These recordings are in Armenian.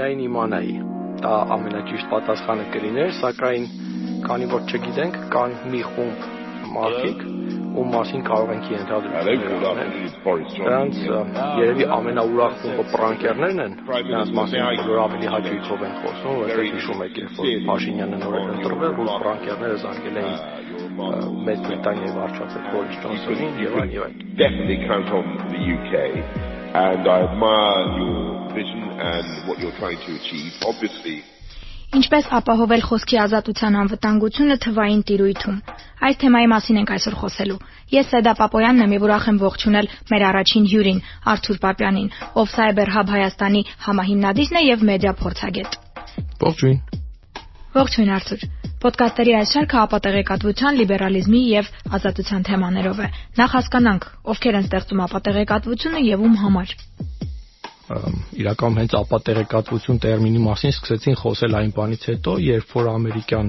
միայն իմանայի։ Դա ամենաճիշտ պատասխանը կլիներ, սակայն քանի որ չգիտենք, կան մի խումբ մարդիկ, ում մասին կարող ենք անել։ Դրանց երևի ամենաուրախ խումբը պրանկերներն են, նրանց մասին բոլորը ավելի հաճույքով են խոսում, որովհետև հիշում եք, երբ որ Փաշինյանը նոր էր ընտրվել, որ պրանկերները զանգել էին Մեծ Բրիտանիայի վարչապետ Բորիս Ջոնսոնին եւ այլն եւ այլն։ Definitely count on the UK and I admire your vision and what you're trying to achieve. Obviously, Ինչպես ապահովել խոսքի ազատության անվտանգությունը թվային տիրույթում։ Այս թեմայի մասին ենք այսօր խոսելու։ Ես Սեդա Պապոյանն եմ եւ ուրախ եմ ողջունել մեր առաջին հյուրին, Արթուր Պապյանին, ով Cyber Hub Հայաստանի համահիմնադիրն է եւ մեդիա փորձագետ։ Ողջույն։ Ողջույն Արթուր։ Պոդկասթերի այս շարքը ապատեղեկատվության, լիբերալիզմի եւ ազատության թեմաներով է։ Նախ հասկանանք, ովքեր են ստեղծում ապատեղեկատվությունը եւ ում համար իրականում հենց ապատեղեկատվություն տերմինի մասին սկսեցին խոսել այն բանից հետո, երբ որ ամերիկյան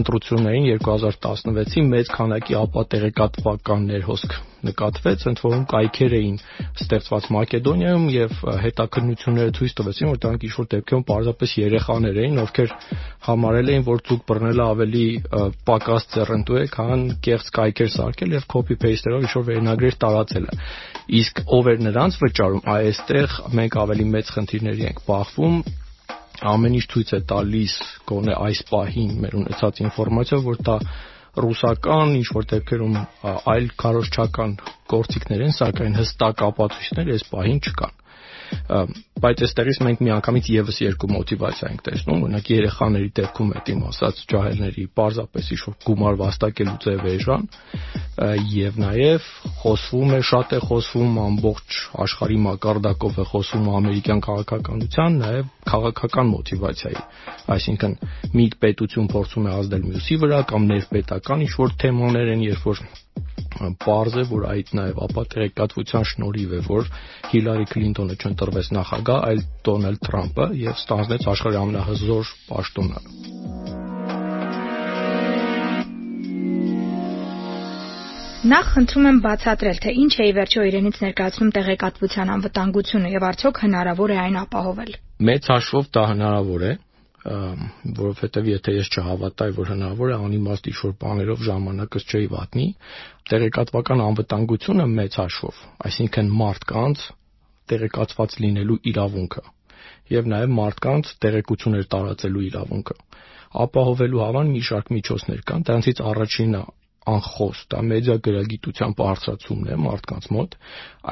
ընտրություններին 2016-ի մեծ քանակի ապատեղեկատվական ներհոսք նկատվեց, ընդ որում կայքեր էին ստեղծված Մակեդոնիայում եւ հետաքննությունները ցույց տվեցին, որ դրանք ինչ-որ դեպքում պարզապես երեխաներ էին, ովքեր համարել էին, որ ցուկ բռնելը ավելի պակաս ծերնդու է, քան կեղծ կայքեր սարքել եւ copy paste-երով ինչ-որ վերնագրեր տարածելը։ Իսկ ով էր նրանց վճարում, այստեղ մենք ավելի մեծ խնդիրների ենք բախվում ամեն ինչ ցույց է տալիս գոնե այս պահին մեր ունեցած ինֆորմացիա որ դա ռուսական ինչ որ դեպքերում այլ քարոշչական գործիքներ են սակայն հստակ ապացույցներ այս պահին չկան բայց այստեղից մենք միանգամից եւս երկու մոտիվացիա ենք տեսնում օրինակ երեխաների դեպքում այդ իմ ասած ջահելների պարզապես ինչ-որ գումար վաստակելու ձև էժան եւ նաեւ խոսվում է շատ է խոսվում ամբողջ աշխարհի մակարդակով է խոսվում ամերիկյան քաղաքականության նաեւ քաղաքական մոտիվացիայի այսինքն մի պետություն փորձում է ազդել մյուսի վրա կամ ներպետական ինչ-որ թեմաներ են երբ որ Պարզ է, որ այդ նաև ապատեղեկատվության շնորհիվ է, որ Հիլարի Քլինտոնը չընտրվեց նախագահ, այլ Դոնալդ Թրամփը եւ ստանձնեց աշխարհի ամենահզոր պաշտոնը։ Նախ խնդրում եմ բացատրել, թե ինչ է ի վերջո իրենից ներկայացնում տեղեկատվության անվտանգությունը եւ արդյոք հնարավոր է այն ապահովել։ Մեծ հաշվով դա հնարավոր է, որովհետև եթե ես չհավատայի, որ հնարավոր է անիմաստ ինչ-որ բաներով ժամանակս չի վատնի, տեղեկատվական անվտանգությունը մեծ հաշվով, այսինքն մարդկանց տեղեկացված լինելու իրավունքը եւ նաեւ մարդկանց տեղեկություններ տարածելու իրավունքը ապահովելու համար մի շարք միջոցներ կան, դրանցից առաջինը անխոս, դա մեդիա գրագիտության բարձրացումն է մարդկանց մոտ,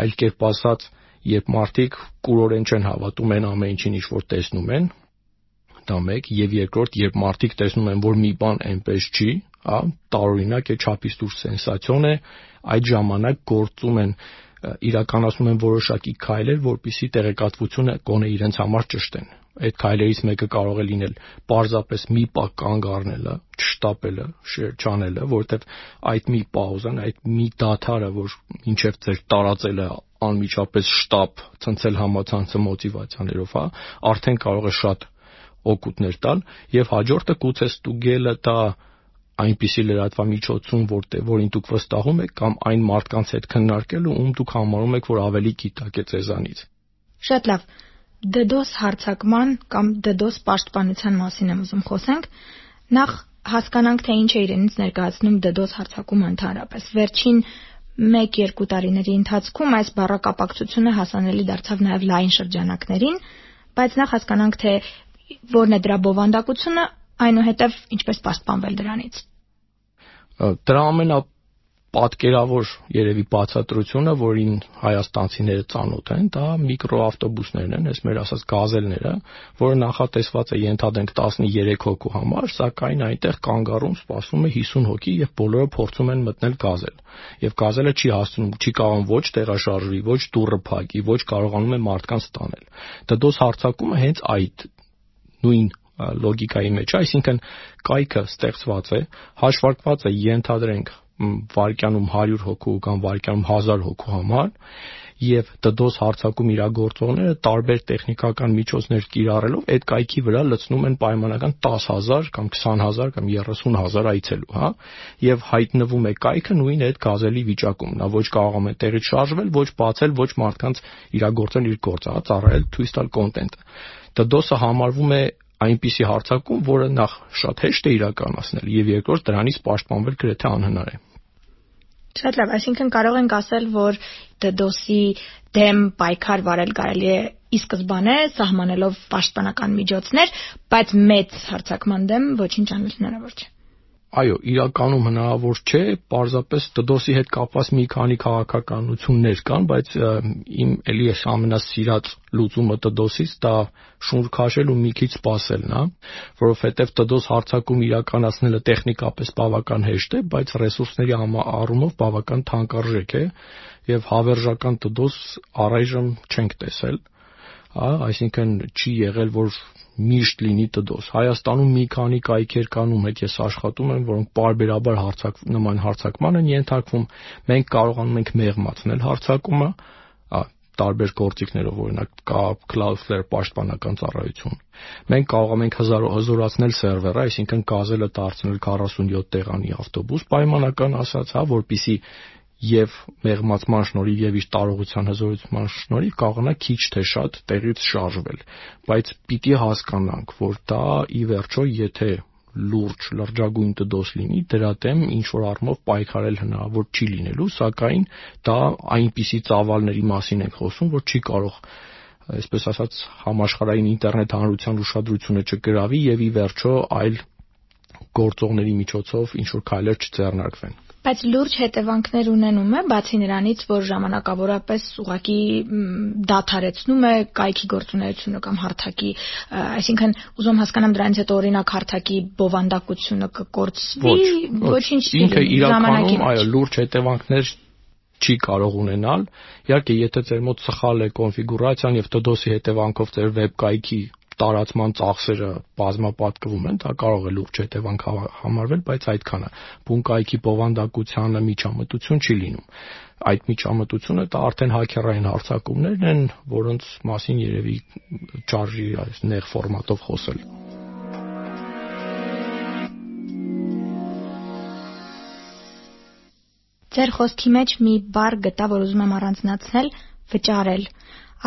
այլ կերպ ասած, երբ մարդիկ կուրորեն չեն հավատում այն ամեն ինչին, ինչ որ տեսնում են, դա մեկ եւ երկրորդ երբ մարդիկ տեսնում են որ մի բան այնպես չի հա տարօրինակ է չափից դուրս սենսացիոն է այդ ժամանակ գործում են իրականացնում են որոշակի քայլեր, որpիսի տեղեկատվությունը գոնե իրենց համար ճշտեն։ Այդ քայլերից մեկը կարող է լինել պարզապես մի պահ կանգ առնելը, չշտապելը, չանելը, որովհետև այդ մի պաուզան, այդ մի դաթարը, որ ինչև ձեր տարածելը անմիջապես շտապ ցնցել համացանցը մոտիվացիաներով, հա, արդեն կարող է շատ օգուտներ տալ եւ հաջորդը գուցե ստուգելը տա այնպիսի լրատվամիջոցում, որտեղ որին դուք վստահում եք կամ այն մարդկանց հետ քննարկելու, ում դուք համարում եք, որ ավելի գիտակ է ձեզանից։ Շատ լավ։ DDoS հարձակման կամ DDoS պաշտպանության մասին եմ ուզում խոսենք։ Նախ հասկանանք, թե ինչ է իրենից ներկայացնում DDoS հարձակումը ընդհանրապես։ Վերջին 1-2 տարիների ընթացքում այս բառակապակցությունը հասանելի դարձավ նաև լայն շրջանակներին, բայց նախ հասկանանք, թե որն է դրա բովանդակությունը, այնուհետև ինչպես պաշտպանվել դրանից։ Դրա ամենա պատկերավոր երևի բացատրությունը, որին հայաստանցիները ծանոթ են, դա միկրոավտոբուսներն են, այս մեր ասած գազելները, որը նախատեսված է ենթադրենք 13 հոգու համար, սակայն այնտեղ կանգառում սպասվում է 50 հոգի եւ բոլորը փորձում են մտնել գազել։ Եվ գազելը չի հասցնում, չի կարող ոչ տեղաշարժվի, ոչ դուռը փակի, ոչ կարողանում է մարդկանց տանել։ Դդոս հարձակումը հենց այդ նույն լոգիկայի մեջ, այսինքն կայքը ստեղծված է, հաշվարկված է ենթադրենք վարկյանում 100 հոգու կամ վարկյանում 1000 հոգու համար եւ DDoS հարձակում իրագործողները տարբեր տեխնիկական միջոցներ կիրառելով այդ կայքի վրա լցնում են պայմանական 10000 կամ 20000 կամ 30000 այցելու, հա, եւ հայտնվում է կայքը նույն այդ գազելի վիճակում։ Նա ոչ կարողում է տեղից շարժվել, ոչ բացել, ոչ մարդկանց իրագործել իր գործը, հա, ծառայել, ցույց տալ կոնտենտը DDoS-ը համարվում է այնպիսի հարցակում, որը նախ շատ հեշտ է իրականացնել եւ երկրորդ դրանից պաշտպանվել գրեթե անհնար է։ Շատ լավ, այսինքն կարող ենք ասել, որ DDoS-ի դեմ պայքար վարել կարելի է ի սկզբանե սահմանելով պաշտպանական միջոցներ, բայց մեծ հարցակման դեմ ոչինչ անել հնարավոր չէ։ Այո, իրականում հնարավոր չէ, պարզապես դդոսի հետ կապված մի քանի քաղաքականություններ կան, բայց իմ էլի էս ամենասիրած լուծումը դդոսից դա շունչ քաշել ու մի քիչ սպասելն է, հա, որովհետև դդոս հարցակում իրականացնելը տեխնիկապես բավական հեշտ է, բայց ռեսուրսների առումով բավական թանկարժեք է եւ հավերժական դդոս առայժմ չենք տեսել հա, այսինքն չի եղել, որ միշտ լինի DDoS։ Հայաստանում մի քանի կայքեր կան, ում հետ ես աշխատում եմ, որոնք parberabar հարցակ նման հարցակման են ենթարկվում։ Մենք կարողանում ենք մեղմացնել հարցակումը, տարբեր գործիքներով, օրինակ կա Cloudflare պաշտպանական ծառայություն։ Մենք կարողանում ենք հզորացնել սերվերը, այսինքն կազելը դարձնել 47 տեղանի ավտոբուս, պայմանական ասած, հա, որpիսի եւ մեղմացման շնորհիվ եւ իր տարողության հզորության շնորհիվ կարողանա քիչ թե շատ տեղից շարժվել բայց պիտի հասկանանք որ դա ի վերջո եթե լուրջ լրջագույն դդոս լինի դրա դեմ ինչ որ առումով պայքարել հնարավոր չի լինելու սակայն դա այնպիսի ծավալների մասին ենք խոսում որ չի կարող այսպես ասած համաշխարհային ինտերնետ հանրության ուշադրությունը չգրավի եւ ի վերջո այլ գործողների միջոցով ինչ որ քայլեր չձեռնարկվեն բայց լուրջ հետևանքներ ունենում է, բացի նրանից, որ ժամանակավորապես ուղակի դադարեցնում է կայքի գործունեությունը կամ հարթակի, այսինքն ուզում հասկանամ դրանից հետո օրինակ հարթակի բովանդակությունը կկորցվի, ոչինչ ինքը իրականում այո լուրջ հետևանքներ չի կարող ունենալ։ Իհարկե, եթե ձեր մոտ սխալ է կոնֆիգուրացիան եւ DDoS-ի հետևանքով ձեր վեբկայքի տարածման ծախսերը բազմապատկվում են, դա կարող է լուրջ հետևանք համարվել, բայց այդքանը բունկայքի բովանդակությանը միջամտություն չի լինում։ Այդ միջամտությունը դա արդեն հաքերային հարցակումներն են, որոնց մասին երևի չարժի այս նեղ ֆորմատով խոսել։ Ձեր խոսքի մեջ մի բառ գտա, որ ուզում եմ առանձնացնել՝ վճարել։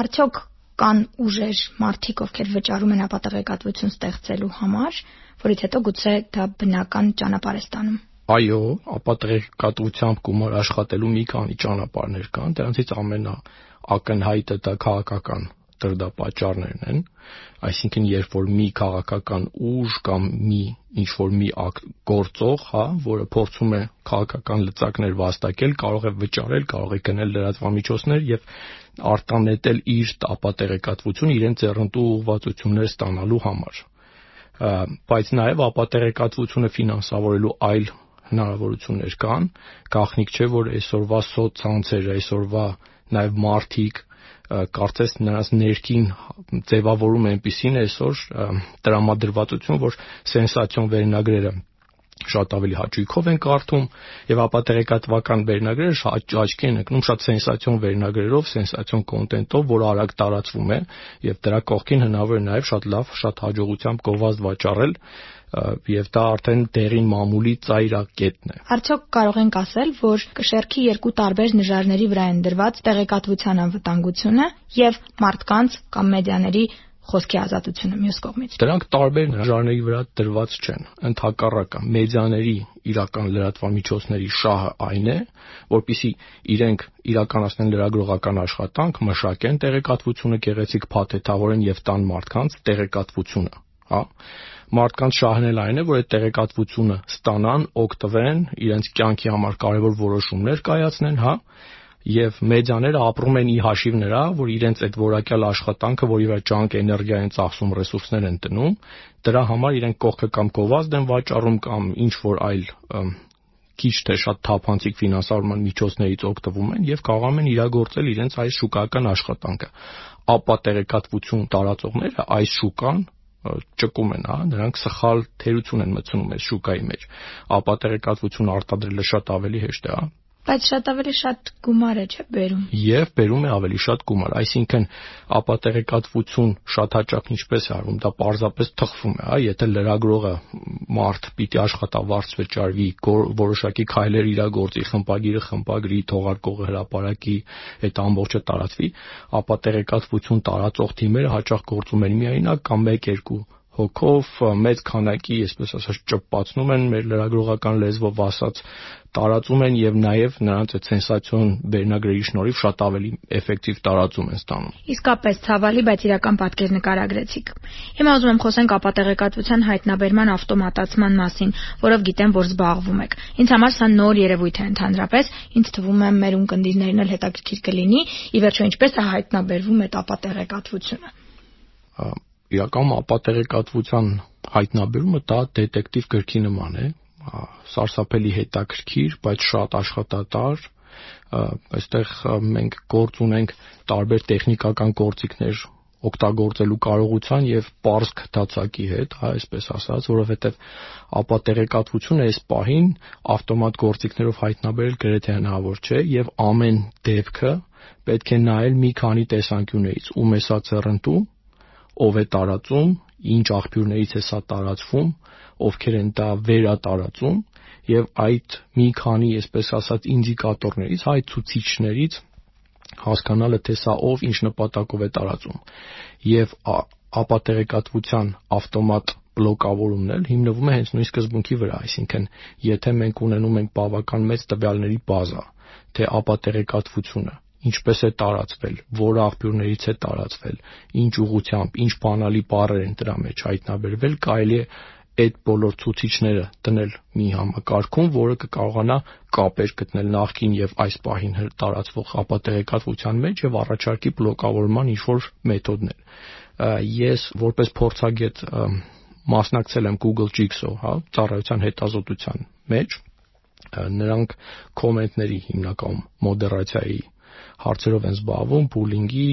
Արդյոք կան ուժեր, մարդիկ, ովքեր վճարում են ապատեղեկատվություն ստեղծելու համար, որից հետո գուցե դա բնական ճանապարհ է ստանում։ Այո, ապատեղեկատվությամբ գումար աշխատելու մի քանի ճանապարհներ կան, դրանցից ամենաակնհայտը դա քաղաքական դրդապատճառներն են, այսինքն երբ որ մի քաղաքական ուժ կամ մի ինչ որ մի գործող, հա, որը փորձում է քաղաքական լծակներ վաստակել, կարող է վճարել, կարող է գնել լրատվամիջոցներ եւ արտանետել իր ապատեղեկատվությունը իրեն ձեռնտու ուղղվածություններ ստանալու համար բայց նաև ապատեղեկատվությունը ֆինանսավորելու այլ հնարավորություններ կան գաղտնիք չէ որ այսօրվա սոցցանցերը այսօրվա նաև մարտիկ կարծես նրանց ներքին ձևավորում այնպեսին այսօր տրամադրվածություն որ սենսացիոն վերնագրերը շատ ավելի հաճույքով են կարդում եւ ապատեղեկատվական վերնագրերը աչքի են ընկնում շատ սենսացիոն վերնագրերով, սենսացիոն կոնտենտով, որը արագ տարածվում է եւ դրա կողքին հնարավոր է նաեւ շատ լավ, շատ հաջողությամբ գովազդ վաճառել եւ դա արդեն դերին մամուլի ծայրակետն է։ Արդյոք կարող ենք ասել, որ կշերքի երկու տարբեր նժարների վրա են դրված տեղեկատվության անվտանգությունը եւ մարդկանց կամ մեդիաների խոսքի ազատությունը մյուս կողմից։ Դրանք տարբեր ժանրերի վրա դրված չեն։ Ընդհակառակը մեդիաների իրական լրատվամիջոցների շահը այն է, որpիսի իրենք իրականացնեն լրագրողական աշխատանք, մշակեն տեղեկատվությունը գեղեցիկ փաթեթավորեն եւ տան մարդկանց տեղեկատվությունը, հա մարդկանց շահն էլ այն է, որ այդ տեղեկատվությունը ստանան, օգտվեն, իրենց կյանքի համար կարևոր որոշումներ կայացնեն, հա, եւ մեդիաները ապրում են ի հաշիվ նրա, որ իրենց այդ որակյալ աշխատանքը, որի վրա ջանք էներգիա են ծախսում, ռեսուրսներ են տնում, դրա համար իրենք կողքը կամ գովազդ են վաճառում կամ ինչ որ այլ քիչ թե շատ թափանցիկ ֆինանսավորման միջոցներից օգտվում են եւ կարողանում են իրագործել իրենց այս շուկական աշխատանքը։ Ապա տեղեկատվություն տարածողները այս շուկան ճկում են, հա, նրանք սխալ թերություն են մտցնում այս շուկայի մեջ։ Ապա տեղեկատվություն արտադրելը շատ ավելի հեշտ է, հա Բայց շատ ավելի շատ գումար է, չէ՞, բերում։ Եվ բերում է ավելի շատ գումար, այսինքն ապատեղեկատվություն շատ հաճախ ինչպես է արվում, դա պարզապես թխվում է, հա, եթե լրագրողը մարդ պիտի աշխատավարձ վճարվի, որոշակի քայլեր իր գործի, խմբագիրը խմբագրի, թողարկողը հրապարակի, այդ ամբողջը տարածվի, ապատեղեկատվություն տարածող թիմերը հաճախ գործում են միայնակ կամ 1-2 հոգով մեծ քանակի, այսպես ասած, ճպպացնում են մեր լրագրողական լեզվով ասած, տարածում են եւ նաեւ նրանց այդ սենսացիոն վերնագրերի շնորհիվ շատ ավելի էֆեկտիվ տարածում են ստանում։ Իսկապես ցավալի, բայց իրական պատկեր նկարագրեցիք։ Հիմա ուզում եմ խոսենք ապատեղեկատվության հայտնաբերման ավտոմատացման մասին, որով գիտեմ, որ զբաղվում եք։ Ինձ համար սա նոր երևույթ է ընդհանրապես, ինձ թվում է մեր ունկնդիրներն էլ հետաքրքիր կլինի, ի վերջո ինչպես է հայտնաբերվում այդ ապատեղեկատվությունը իրական ապատեղեկատվության հայտնաբերումը դա դետեկտիվ գրքի նման է, սարսափելի հետաքրքիր, բայց շատ աշխատատար։ Այստեղ մենք գործ ունենք տարբեր տեխնիկական գործիքներ օգտագործելու կարողության եւ པարզ քթացակի հետ, հա, այսպես ասած, որովհետեւ ապատեղեկատվությունը այս պահին ավտոմատ գործիքներով հայտնաբերել գրեթե հնարավոր չէ եւ ամեն դեպքը պետք է նայել մի քանի տեսանկյուններից՝ ում է սա ծեռնտու, ով է տարածում, ինչ աղբյուրներից է սա տարածվում, ովքեր են դա վերատարածում եւ այդ մի քանի, այսպես ասած, ինդիկատորներից, այդ ցուցիչներից հասկանալը թե սա ով ինչ նպատակով է տարածում եւ ապատեղեկատվության ավտոմատ բլոկավորումն էլ հիմնվում է հենց նույն սկզբունքի վրա, այսինքն եթե մենք ունենում ենք բավական մեծ տվյալների բազա, թե ապատեղեկատվությունը ինչպես է տարածվել, որ աղբյուրներից է տարածվել, ինչ ուղությամբ, ինչ բանալի բառեր են դրա մեջ հայտնաբերվել, կարելի է այդ բոլոր ցուցիչները դնել մի համակարգում, որը կկարողանա կապեր գտնել նախքին եւ այս պահին տարածվող ապատեղեկատվության մեջ եւ առաջարկի բլոկավորման ինչ-որ մեթոդներ։ Ես որպես փորձագետ մասնակցել եմ Google Jigsaw, հա, ծառայության հետազոտության մեջ նրանք կոմենտների հիմնականում մոդերացիայի հարցերով են զբաղվում, բուլինգի,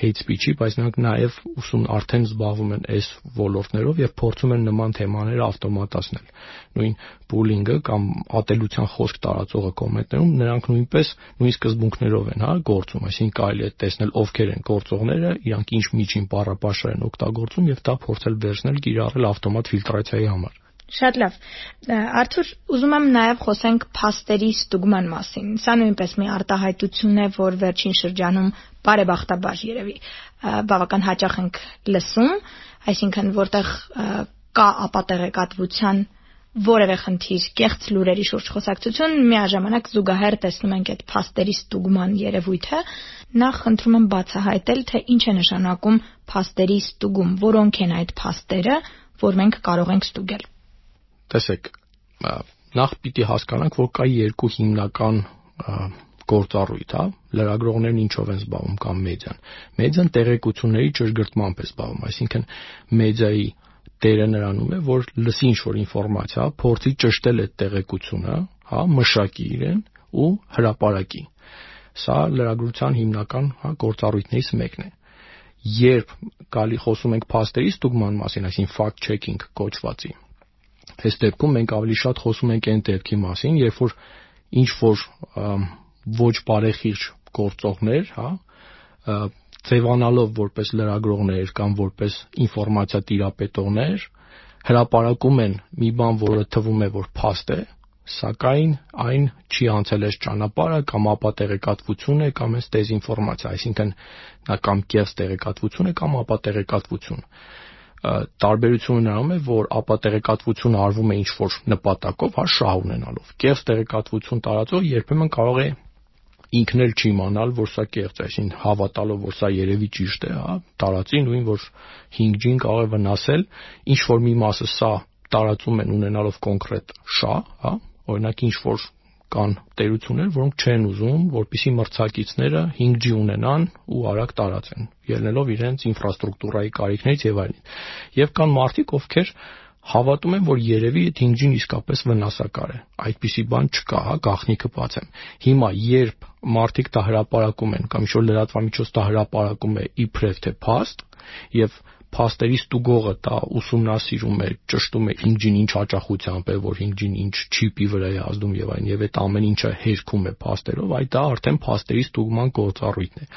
hate speech-ի, բայց նրանք նաև ուսում արդեն զբաղվում են այս ոլորտներով եւ փորձում են նման թեմաները ավտոմատացնել։ Նույն բուլինգը կամ ատելության խոսք տարածողը կոմենտներում նրանք նույնպես նույն սկզբունքներով են, հա, գործում, այսինքն կարելի է տեսնել ովքեր են գործողները, իրանք ինչ միջին բառապաշար են օգտագործում եւ դա փորձել վերցնել, կիրառել ավտոմատ ֆիլտրացիայի համար։ Շատ լավ։ Արթուր, ուզում եմ նաև խոսենք փաստերի ստուգման մասին։ Սա նույնպես մի արտահայտություն է, որ վերջին շրջանում բարեբախտաբար երևի բավական հաճախ ենք լսում, այսինքն որտեղ կա ապատեղեկատվության որևէ խնդիր, կեղծ լուրերի շուրջ խոսակցություն, միաժամանակ զուգահեռ տեսնում ենք այդ փաստերի ստուգման երևույթը, նախ խնդրում եմ բացահայտել, թե ինչ է նշանակում փաստերի ստուգում, որոնք են այդ փաստերը, որ մենք կարող ենք ստուգել տեսեք, նախ պիտի հասկանանք, որ կա երկու հիմնական գործառույթ, հա, լրագրողներն ինչով են զբաղվում կամ մեդիան։ Մեդիան տեղեկությունների ճշգրտմամբ է զբաղվում, այսինքն մեդիայի դերը նրանում է, որ լսի ինչ-որ ինֆորմացիա, փորձի ճշտել այդ տեղեկությունը, հա, մշակի իրեն ու հրապարակի։ Սա լրագրության հիմնական հա, գործառույթներից մեկն է երբ գալի խոսում ենք փաստերի ստուգման մասին, այսինքն fact checking կոչվածի, Այս դեպքում մենք ավելի շատ խոսում ենք այն դեպքի մասին, երբ որ ինչ որ ոչ բարեխիղճ գործողներ, հա, ձևանալով որպես լրագրողներ կամ որպես ինֆորմացիա տիրապետողներ հրապարակում են մի բան, որը թվում է որ փաստ է, սակայն այն չի անցել այս ճանապարհը կամ ապատեղեկատվություն է կամ այս դեզինֆորմացիա, այսինքն նա կամ կեղծ տեղեկատվություն է կամ ապատեղեկատվություն տարբերությունը նրանում է, որ ապատեղեկատվությունը արվում է ինչ-որ նպատակով, հա, շահ ունենալով։ Կեղծ տեղեկատվություն տարածող երբեմն կարող է ինքն էլ չիմանալ, որ սա կեղծ է, այսինքն հավատալով, որ սա երևի ճիշտ է, հա, տարածի նույն որ 5G-ին կարող է վնասել, ինչ որ մի մասը սա տարածում են ունենալով կոնկրետ շահ, հա, օրինակ ինչ որ կան տերություններ, որոնք չեն ուզում, որpիսի մրցակիցները 5G ունենան ու արագ տարածեն, ելնելով իրենց ինֆրաստրուկտուրայի կարիքներից եւ այլն։ Եվ կան մարդիկ, ովքեր հավատում են, որ երևի այդ 5G-ն իսկապես վնասակար է։ Այդպիսի բան չկա, հա, գաղտնիքը բաց եմ։ Հիմա երբ մարդիկ դա հրապարակում են կամ ինչ-որ լրատվամիջոց դա հրապարակում է իբրև թե փաստ, եւ փաստերի ստուգողը դա ուսումնասիրում է, ճշտում է 5G-ն ինչ հաճախությամբ է, որ 5G-ն ինչ չիպի վրա է ազդում եւ այն եւ այդ ամեն ինչը հերքում է փաստերով, այդ դա արդեն փաստերի ստուգման գործառույթն է։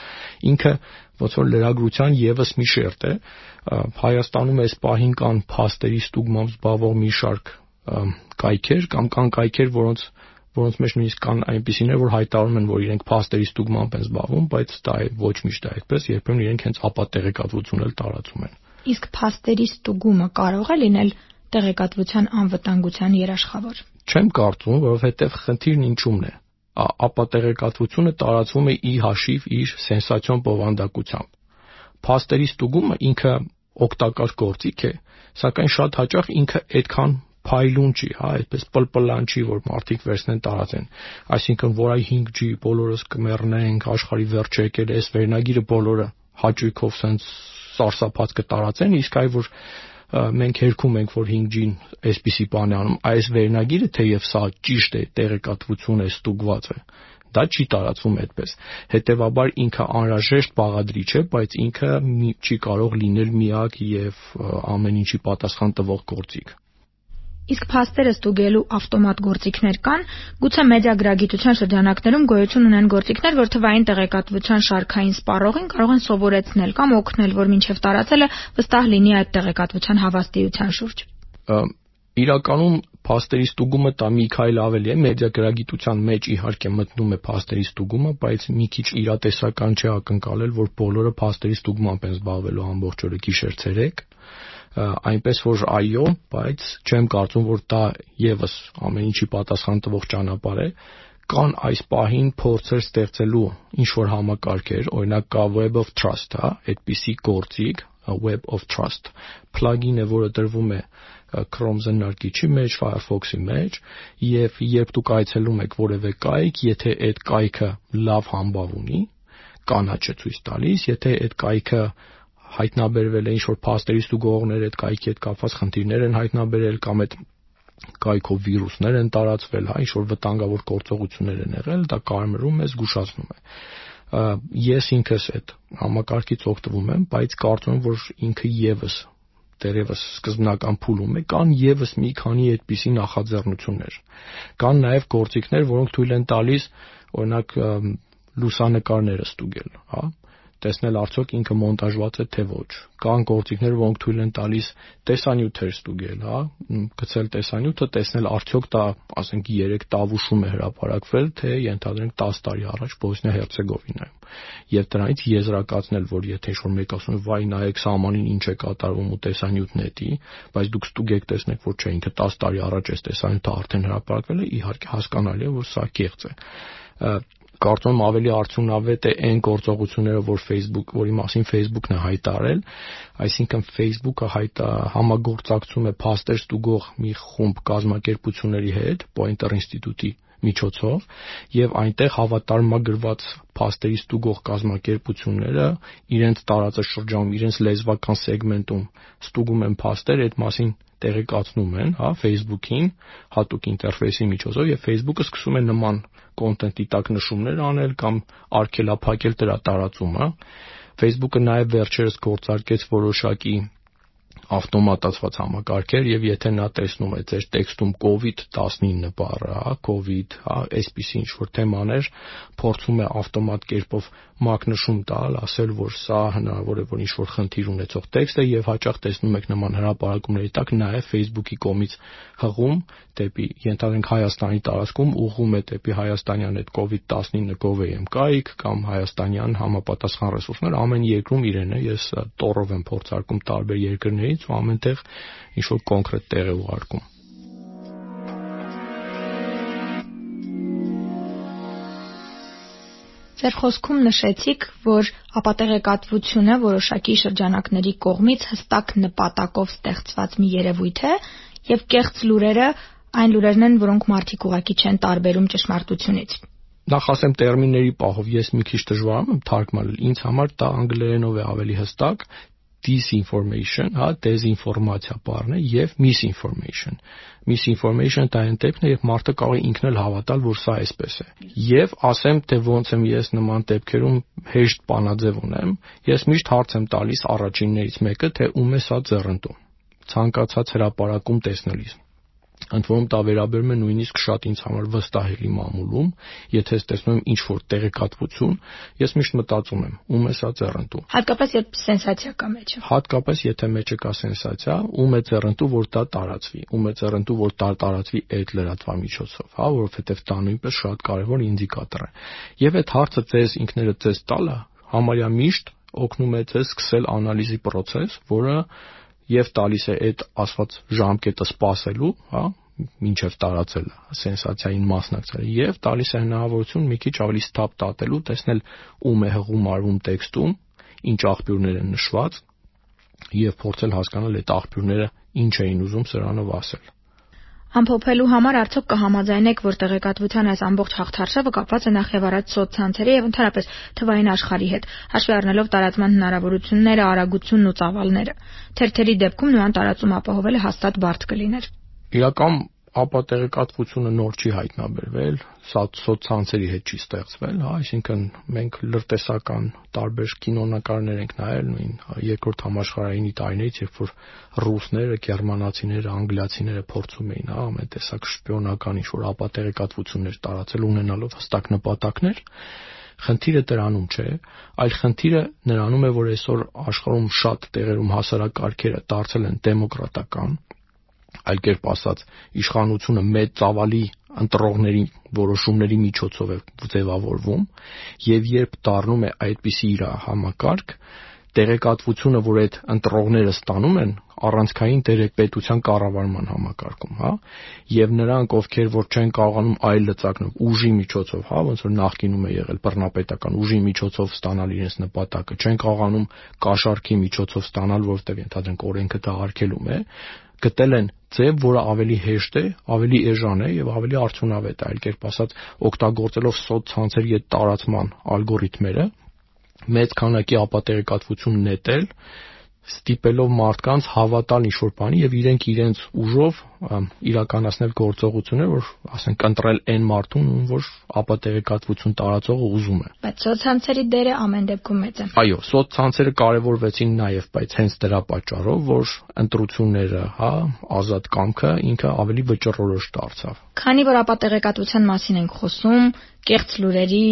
Ինքը ոնց որ լրագրության եւս մի շերտ է, Հայաստանում այս պահին կան փաստերի ստուգմամբ զբաղվող մի շարք կայքեր կամ կան կայքեր, որոնց որոնց մեջ նույնիսկ կան այնպիսիներ, որ հայտարարում են, որ իրենք փաստերի ստուգմամբ են զբաղվում, բայց դա է ոչ միշտ այդպես, երբեմն իրենք հենց ապատեղեկատվություն էլ տարածում են։ Իսկ փաստերի ստուգումը կարող է լինել տեղեկատվության անվտանգության երաշխավոր։ Չեմ կարծում, որովհետև խնդիրն ինչումն է։ Ապատեղեկատվությունը տարածվում է ի հաշիվ իր սենսացիոն բովանդակությամբ։ Փաստերի ստուգումը ինքը օգտակար գործիք է, սակայն շատ հաճախ ինքը այդքան փայլուն չի, հա, այդպես պլպլան չի, որ մարդիկ վերցնեն տարածեն։ Այսինքն, որ այ 5G բոլորս կմեռնենք, աշխարհի վերջը եկել է, այս վերնագիրը բոլորը հաճույքով sense սարսափած կտարածեն, իսկ այ որ մենք հերքում ենք, որ 5G-ն այսպիսի բան է անում, այս վերնագիրը թեև սա ճիշտ է, տեղեկատվություն է, ստուգված է, դա չի տարածվում այդպես։ Հետևաբար ինքը անհրաժեշտ բաղադրիչ է, բայց ինքը չի կարող լինել միակ եւ ամեն ինչի պատասխան տվող գործիք։ Իսկ փաստերը ստուգելու ավտոմատ գործիքներ կան, գուցե մեդիագրագիտության շրջանակներում գոյություն ունեն գործիքներ, որ թվային տեղեկատվության շարքային սպառողին կարող են սովորեցնել կամ օգնել, որ մինչև տարածելը վստահ լինի այդ տեղեկատվության հավաստիության շուրջ։ Իրականում փաստերի ստուգումը դա մի քայլ ավելի է, մեդիագրագիտության մեջ իհարկե մտնում է փաստերի ստուգումը, բայց մի քիչ իրատեսական չէ ակնկալել, որ բոլորը փաստերի ստուգմամբ են զբաղվելու ամբողջ օրը գիշեր-ցերեկ այնպես որ այո, բայց չեմ կարծում, որ դա եւս ամեն ինչի պատասխան տվող ճանապարհ է կան այս պահին փորձեր ստեղծելու ինչ որ համակարգեր, օրինակ կա Web of Trust, հա, այդպիսի գործիք, Web of Trust, plugin-ը, որը դրվում է Chrome զննարկիչի մեջ, Firefox-ի մեջ, եւ երբ դուք այցելում եք որևէ կայք, եթե այդ կայքը լավ համբավ ունի, կանաչ է ցույց տալիս, եթե այդ կայքը հայտնաբերվել է ինչ որ փաստերի ստուգողներ այդ կայքի հետ կապված խնդիրներ են հայտնաբերել կամ այդ կայքով վիրուսներ են տարածվել, հա, ինչ որ վտանգավոր գործողություններ են եղել, դա կարմրում է, զգուշացնում է ես ինքս այդ համակարգից օգտվում եմ, բայց կարծում եմ, որ ինքը եւս դերևս սկզբնական փուլում է, կան եւս մի քանի այդպիսի նախաձեռնություններ։ Կան նաեւ գործիքներ, որոնք թույլ են տալիս օրինակ լուսանկարները ստուգել, հա տեսնել արդյոք ինքը մոնտաժված է թե ոչ։ Կան գործիքներ, որոնք թույլ են տալիս տեսանյութեր ստուգել, հա, գցել տեսանյութը, տեսնել արդյոք դա, ասենք 3 տավուշում է հրապարակվել, թե ենթադրենք 10 տարի առաջ Բոսնիա Հերցեգովինայում։ Եվ դրանից եզրակացնել, որ եթե ինչ-որ մեկ ասում է, վայ, նայեք սահմանին ինչ է կատարվում ու տեսանյութն է դի, բայց դուք ստուգեք տեսնեք, որ չէ, ինքը 10 տարի առաջ է տեսանյութը արդեն հրապարակվել է, իհարկե հասկանալի է, որ սա կեղծ է կարծում եմ ավելի արդյունավետ է այն գործողությունները, որ Facebook, որի մասին Facebook-ն է հայտարարել, այսինքն Facebook-ը հայտա համագործակցում է փաստեր ստուգող մի խումբ կազմակերպությունների հետ, Pointer Institute-ի միջոցով եւ այնտեղ հավատարմագրված փաստերի ստուգող կազմակերպությունները իրենց տարածաշրջանում, իրենց լեզվական սեգմենտում ստուգում են փաստեր, այդ մասին տեղեկացնում են, հա, Facebook-ին հատուկ ինտերֆեյսի միջոցով եւ Facebook-ը սկսում է նման կոնտենտի տակ նշումներ անել կամ արգելափակել դրա տարածումը։ Facebook-ը նաև վերջերս գործարկեց որոշակի ավտոմատացված համակարգեր եւ եթե նա տեսնում է ձեր տեքստում COVID-19 բառը, հա, COVID, հա, այսպիսի ինչ որ թեմաներ, փորձում է ավտոմատ կերպով մակնշում տալ, ասել, որ սա հնարավոր է որ ինչ որ խնդիր ունեցող տեքստ է եւ հաճախ տեսնում եք նման հրապարակումների տակ նաեւ Facebook-ի կողմից հղում դեպի ենթադրենք Հայաստանի տարածքում ուղղում է դեպի հայաստանյան այդ COVID-19 gov.am կայք կամ հայաստանյան համապատասխան ռեսուրսներ ամեն երկրում իրեն է ես տորով եմ փորձարկում տարբեր երկրներից ու ամենտեղ ինչ որ կոնկրետ տեղ է ուղարկում Ձեր խոսքում նշեցիք, որ ապատեղեկատվությունը որոշակի շրջանակների կողմից հստակ նպատակով ստեղծված մի երևույթ է եւ կեղծ լուրերը այն լուրերն են, որոնք մարդիկ ուղակի չեն տարբերում ճշմարտությունից։ Նախ ասեմ տերմինների պահով ես մի քիչ դժվար եմ թարգմանել։ Ինձ համար դա անգլերենով է ավելի հստակ disinformation, հա, դեզինֆորմացիա բառն է եւ misinformation։ Misinformation դա այն դեպքն է, երբ մարդը կարող է ինքն էլ հավատալ, որ սա այսպես է։ Եվ ասեմ, թե ոնց եմ ես նման դեպքերում հեշտ բանաձև ունեմ, ես միշտ հարց եմ տալիս առաջիններից մեկը, թե ում է սա ձեռնտու։ Ցանկացած հրաապարակում տեսնելիս ընդ որում դա վերաբերում է նույնիսկ շատ ինձ համար վստահելի մամուլում, եթե ես տեսնում եմ ինչ որ տեղեկատվություն, ես միշտ մտածում եմ, ում է սա ձեռնտու։ Հատկապես երբ սենսացիա կա մեջը։ Հատկապես եթե մեջը կա սենսացիա, ում է ձեռնտու, որ դա տարածվի, ում է ձեռնտու, որ դա տարածվի այդ լրատվամիջոցով, հա, որովհետև դա նույնպես շատ կարևոր ինդիկատոր է։ Եվ այդ հարցը ձեզ ինքներդ ձեզ տալը համարյա միշտ օգնում է ձեզ սկսել անալիզի process, որը եւ տալիս է այդ ասված ժամկետը սпасելու, հա, մինչև տարածելը, սենսացիային մասնակցելը եւ տալիս է հնարավորություն մի քիչ ավելի ստապ տատելու, տեսնել ում է հղում արվում տեքստում, ինչ աղբյուրներ են նշված եւ փորձել հասկանալ այդ աղբյուրները ինչ էին ուզում սրանով ասել։ Ամփոփելու համար արդյոք կհամաձայնեք, որ տեղեկատվության այս ամբողջ հաղթարշավը կապված է նախ եւ առաջ սոցցանցերի եւ ընդհանրապես թվային աշխարհի հետ, հաշվի առնելով տարածման հնարավորությունները, արագությունն ու ծավալները։ Թերթերի դեպքում նման տարածում ապահովելը հաստատ բարդ կլիներ։ Իրական ապատեղեկատվությունը նոր չի հայտնաբերվել, սա սոցցանցերի հետ չի ստեղծվել, հա, այսինքն մենք լրտեսական տարբեր կինոնկարներ ենք նայել նույն երկրորդ համաշխարհայինի տարիներից, երբ որ ռուսները, գերմանացիները, անգլիացիները փորձում էին, հա, ամեն տեսակ շպիոնական ինչ-որ ապատեղեկատվություններ տարածել ունենալով հստակ նպատակներ, խնդիրը դրանում չէ, այլ խնդիրը նրանում է, որ այսօր աշխարհում շատ տեղերում հասարակարգերը դարձել են դեմոկրատական, այլ կերպ ասած իշխանությունը մեծ ծավալի ընտրողների որոշումների միջոցով է ձևավորվում եւ երբ դառնում է այդպիսի իր համակարգ տեղեկատվությունը, որ այդ ընտրողները ստանում են, առանցքային դեր է պետության կառավարման համակարգում, հա, եւ նրանք, ովքեր որ չեն կարողանում այլ լծակներով ուժի միջոցով, հա, ոնց որ նախկինում է եղել բռնապետական ուժի միջոցով ստանալ իրենց նպատակը, չեն կարողանում կաշառքի միջոցով ստանալ, որովհետեւ ենթադրենք օրենքը դա արգելում է, գտել են ձև, որը ավելի հեշտ է, ավելի էժան է եւ ավելի արդյունավետ է, այլ կերպ ասած, օգտագործելով սոցցանցերի այդ տարածման ալգորիթմերը, մեծ քանակի ապատերեկատվություն նետել ստիպելով մարդկանց հավատալ ինչ-որ բանի եւ իրենք իրենց ուժով իրականացնել գործողություններ, որ ասենք ընտրել այն մարդուն, ում որ ապատեղեկատվություն տարածողը ուզում է։ Բայց սոցցանցերի դերը ամեն դեպքում մեծ է։ Այո, սոցցանցերը կարևորվեցին նաեւ, բայց հենց դրա պատճառով, որ ընտրությունները, հա, ազատ կամքը ինքը ավելի վճռորոշ դարձավ։ Քանի որ ապատեղեկատվության մասին ենք խոսում, կեղծ լուրերի,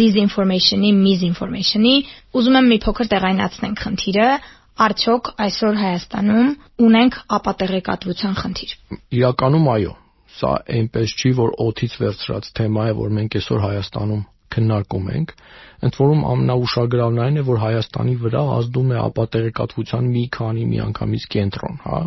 disinformation-ի, misinformation-ի, ուզում եմ մի փոքր տեղայնացնենք խնդիրը, Արդյոք այսօր Հայաստանում ունենք ապատեղեկատվության խնդիր։ Իրականում այո։ Սա այնպես չի, որ օթից վերցրած թեմա է, որ մենք այսօր Հայաստանում քննարկում ենք, ընդ որում ամենաուշագրավն այն է, որ Հայաստանի վրա ազդում է ապատեղեկատվության մի քանի միանգամից կենտրոն, հա։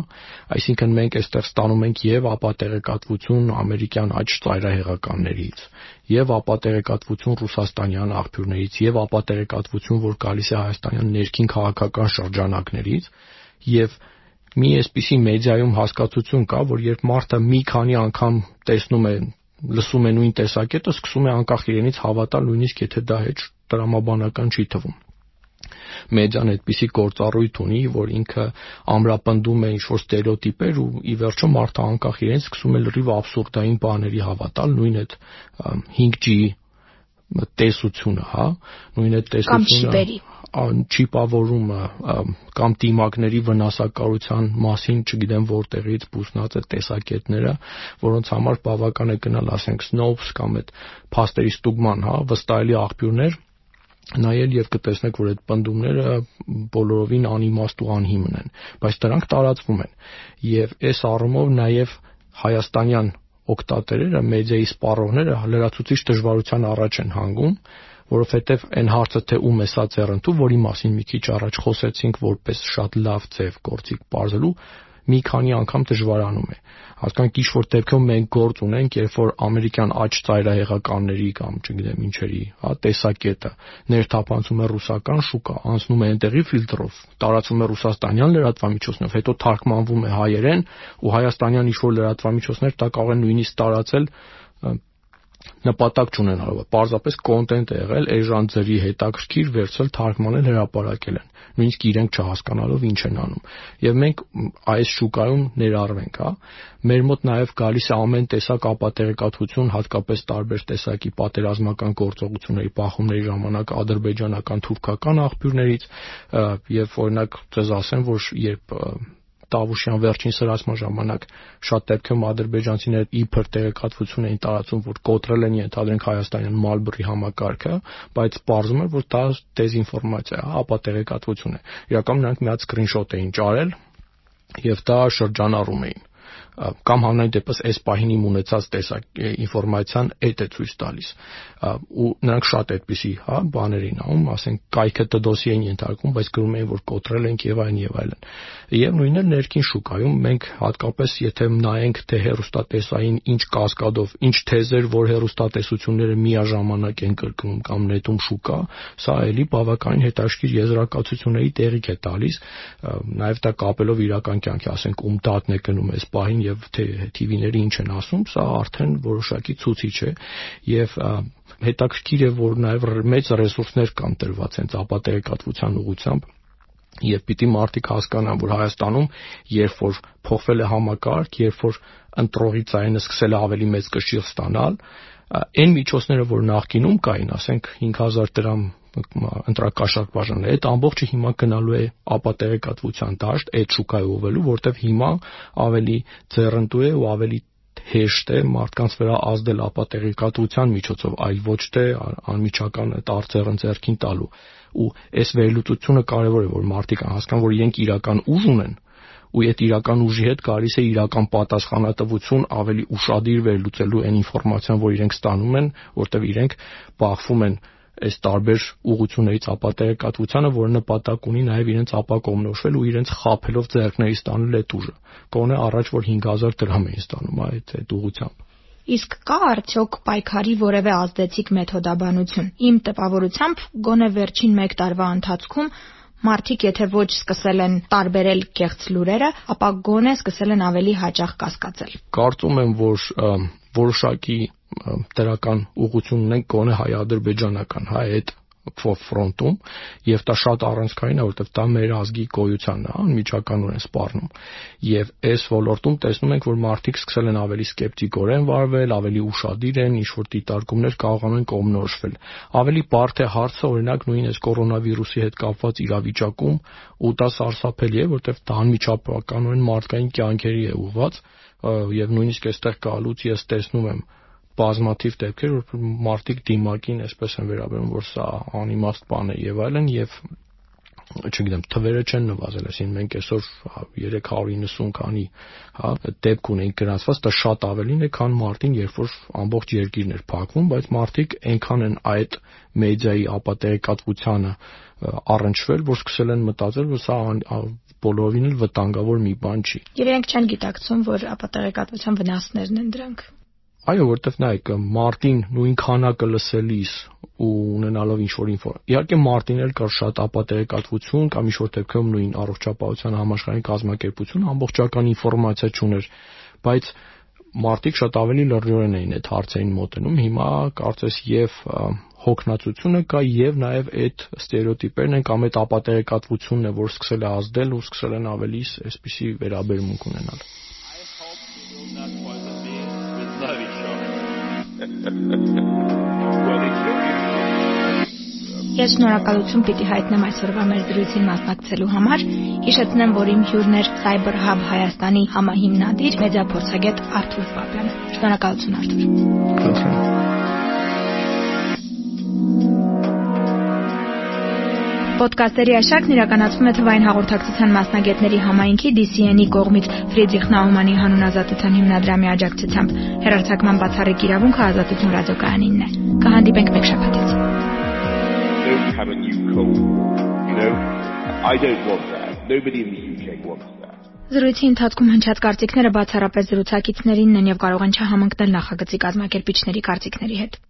Այսինքն մենք այստեղ ստանում ենք եւ ապատեղեկատվություն ամերիկյան աճ ծայրահեղականներից, եւ ապատեղեկատվություն ռուսաստանյան աղբյուրներից, եւ ապատեղեկատվություն, որ գալիս է հայաստանյան ներքին քաղաքական շրջանակներից, եւ մի էսպիսի մեդիայում հասկացություն կա, որ երբ մարդը մի քանի անգամ տեսնում է լսում է նույն տեսակետը, սկսում է անկախ իրենից հավատալ, նույնիսկ եթե դա հետ տրամաբանական չի թվում մեդիան այդպիսի գործառույթ ունի, որ ինքը ամրապնդում է ինչ-որ ստերեոտիպեր ու ի վերջո մարդը անկախ իրեն սկսում է լրիվ абսուրդային բաների հավատալ, նույն այդ 5G տեսությունը, հա, նույն այդ տեսությունը չիպավորումը կամ դիմակների վնասակարության մասին, չգիտեմ որտեղից բուսնած է տեսակետները, որոնց համար բավական է գնալ, ասենք, Snopes կամ այդ փաստերի ստուգման, հա, վստահելի աղբյուրներ նայել եւ կտեսնեք, որ այդ պնդումները բոլորովին անիմաստ ու անհիմն են, բայց դրանք տարածվում են։ Եվ այս առումով նաեւ հայաստանյան օկտատերերը, մեդիայի սպառողները լրացուցիչ դժվարության առաջ են հանգում, որովհետև այն հարցը թե ում է սա ձեռնտու, որի մասին մի քիչ առաջ խոսեցինք, որպես շատ լավ ձև գործիք բարձելու, մի քանի անգամ դժվարանում է։ Հասկանք ինչ որ դեպքում մենք գործ ունենք, երբ որ ամերիկյան աճ ծայրահեղականների կամ չգիտեմ ինչերի, հա, տեսակետը ներթափանցում է ռուսական շուկա, անցնում է այնտեղի ֆիլտրով, տարածվում է ռուսաստանյան լրատվամիջոցներով, հետո թարգմանվում է հայերեն ու հայաստանյան ինչ որ լրատվամիջոցներ դա կարող են նույնիսկ տարածել նպատակ չունենալով, պարզապես կոնտենտ է եղել էժան ձրի հետաքրքիր վերցել թարգմանել հրապարակել են նույնիսկ իրենք չհասկանալով ինչ են անում եւ մենք այս շուկայում ներառվենք հա մեր մոտ նաեւ գալիս է ամեն տեսակ ապատեղեկատվություն հատկապես տարբեր տեսակի պատերազմական գործողությունների բախումների ժամանակ ադրբեջանական թուրքական աղբյուրներից եւ օրինակ ցեզ ասեմ որ երբ Տավուշյան վերջին սրացման ժամանակ շատ դեպքերում ադրբեջանցիները իբր տեղեկատվություն էին տարածում, որ կոտրել են ենթադրենք Հայաստանյան Մալբրի համակարգը, բայց պարզվում էր, որ դա դեզինֆորմացիա է, ապա տեղեկատվություն է։ Իրականում նրանք մի հատ սկրինշոտ էին ճարել եւ դա շրջանառում էին կամ հանրային դեպս այս պահին իմ ունեցած տեսակ ինֆորմացիան այդ է ցույց տալիս ու նրանք շատ այդպիսի հա բաներ էին անում ասենք կայքը դդոսի են ենթարկում բայց գրում էին որ կոտրել ենք եւ այն եւ այլն եւ նույնն էլ ներքին շուկայում մենք հատկապես եթե նայենք թե հերոստատեսային ինչ կասկադով ինչ թեզեր որ հերոստատեսությունները միաժամանակ են կրկնում կամ նետում շուկա սա էլի բավականին հետաքրքիր եզրակացությունների տեղիք է տալիս նաեւ դա կապելով իրական կյանքի ասենք ում դատն է գնում այս պահին եւ թե TV-ները ինչ են ասում, սա արդեն որոշակի ցուցիչ է եւ հետաքրքիր է որ նաեւ մեծ ռեսուրսներ կան տրված հենց ապատերեկատվության ուղղությամբ եւ պիտի մարդիկ հասկանան, որ Հայաստանում երբ որ փոխվել է համակարգ, երբ որ ընտրողի ցայնը սկսել է ավելի մեծ կշիռ ստանալ, այն միջոցները, որ նախկինում կային, ասենք 5000 դրամ ընտրակաշառք բաժանել, այդ ամբողջը հիմա գնալու է ապատեղեկատվության դաշտ, այդ շուկայովելու, որտեվ հիմա ավելի ձեռնտու է ու ավելի հեշտ է մարդկանց վրա ազդել ապատեղեկատվության միջոցով, այլ ոչ թե անմիջական այդ արձերն ձեռքին տալու։ Ու այս վերլուծությունը կարևոր է, որ մարդիկ հասկանան, որ իրենք իրական ուժ ունեն, ու այդ իրական ուժի հետ գալիս է իրական պատասխանատվություն ավելի ուշադիր վերլուծելու այն ինֆորմացիան, որ իրենք ստանում են, որտեղ իրենք բախվում են այս տարբեր ուղություններից ապատերեկատվությանը, որը նպատակ ունի նաև իրենց ապակողմնորոշվել ու իրենց խափելով ձեռքների ստանել այդ ուժը։ Կոնե առաջ որ 5000 դրամ էին ստանում այդ այդ ուղությամբ։ Իսկ կա արդյոք պայքարի որևէ ազդեցիկ մեթոդաբանություն։ Իմ տպավորությամբ գոնե վերջին 1 տարվա ընթացքում մարդիկ եթե ոչ սկսել են տարբերել կեղծ լուրերը, ապա գոնե սկսել են ավելի հաճախ կասկածել։ Կարծում եմ, որ որոշակի դրական ուղղություն ունենք գոնե հայ-ադրբեջանական, հա, այդ ֆրոնտում եւ դա շատ առանցքային է որովհետեւ դա մեր ազգի գոյությանն է անմիջականորեն սպառնում եւ այս ոլորտում տեսնում ենք որ մարդիկ սկսել են ավելի սկեպտիկորեն վարվել ավելի ուշադիր են ինչ որ դիտարկումներ կարողանում են կողմնորոշվել ավելի բարդ է հարցը օրինակ նույն այս կորոնավիրուսի հետ կապված իրավիճակում ու դա սարսափելի է որովհետեւ դա անմիջականորեն մարդկային կյանքերի է ուղված եւ նույնիսկ այստեղ գալուց ես տեսնում եմ բազմաթիվ դեպքեր, որ մարդիկ դիմակին այսպես են վերաբերում, որ սա անիմաստ բան է եւ այլն եւ չգիտեմ, թվերը չեն նվազել, այսինքն մենք այսօր 390 քանի, հա, դեպք ունենք գրանցված, դա շատ ավելին է, քան մարտին, երբ որ ամբողջ երկիրն էր փակվում, բայց մարդիկ այնքան են այդ մեդիայի ապատերեկատվությանը առնչվել, որ սկսել են մտածել, որ սա բոլորովին էլ վտանգավոր մի բան չի։ Եվ իրենք չեն գիտակցում, որ ապատերեկատվության վնասներն են դրանք։ Այո, որտեվ նայեք, մարտին նույն քանակը լսելիս ու ունենալով ինչ որ ինֆոր։ Իհարկե մարտին էլ կար շատ ապատերեկատվություն կամ ինչ որ դեպքում նույն առողջապահության համաշխարհային կազմակերպություն ամբողջական ինֆորմացիա չուներ, բայց մարտիկ շատ ավելի լրջորեն էին այդ հարցերին մոտենում։ Հիմա կարծես եւ հոգնածությունը կա եւ նաեւ այդ ստերեոտիպերն են կամ այդ ապատերեկատվությունն է, որ սկսել է ազդել ու սկսել են ավելի այսպիսի վերաբերմունք ունենալ։ Ես շնորհակալություն պիտի հայտնեմ այսօրվա մեր զրույցին մասնակցելու համար։ Հիշեցնեմ, որ իմ հյուրն էր Cyber Hub Հայաստանի համահիմնադիր մեդիափորձագետ Արթուր Պապյանը։ Շնորհակալություն Արթուր։ Խնդրեմ։ Պոդկասթերի աշակն իրականացվում է թվային հաղորդակցության մասնագետների համայնքի DCN-ի կողմից Ֆրիդրիխ Նաումանի հանուն ազատության հիմնադրամի աջակցությամբ։ Հերարցակման բացառիկ իրավունքը ազատություն ռադիոկայանինն է։ Կհանդիպենք մեկ շաբաթից։ Don't have a new cold you know? I don't want that. Nobody in the UK wants that. Զրույցի ընթացքում հնչած կարծիքները բացառապես զրուցակիցներինն են եւ կարող են չհամընկնել նախագծի կազմակերպիչների կարծիքների հետ։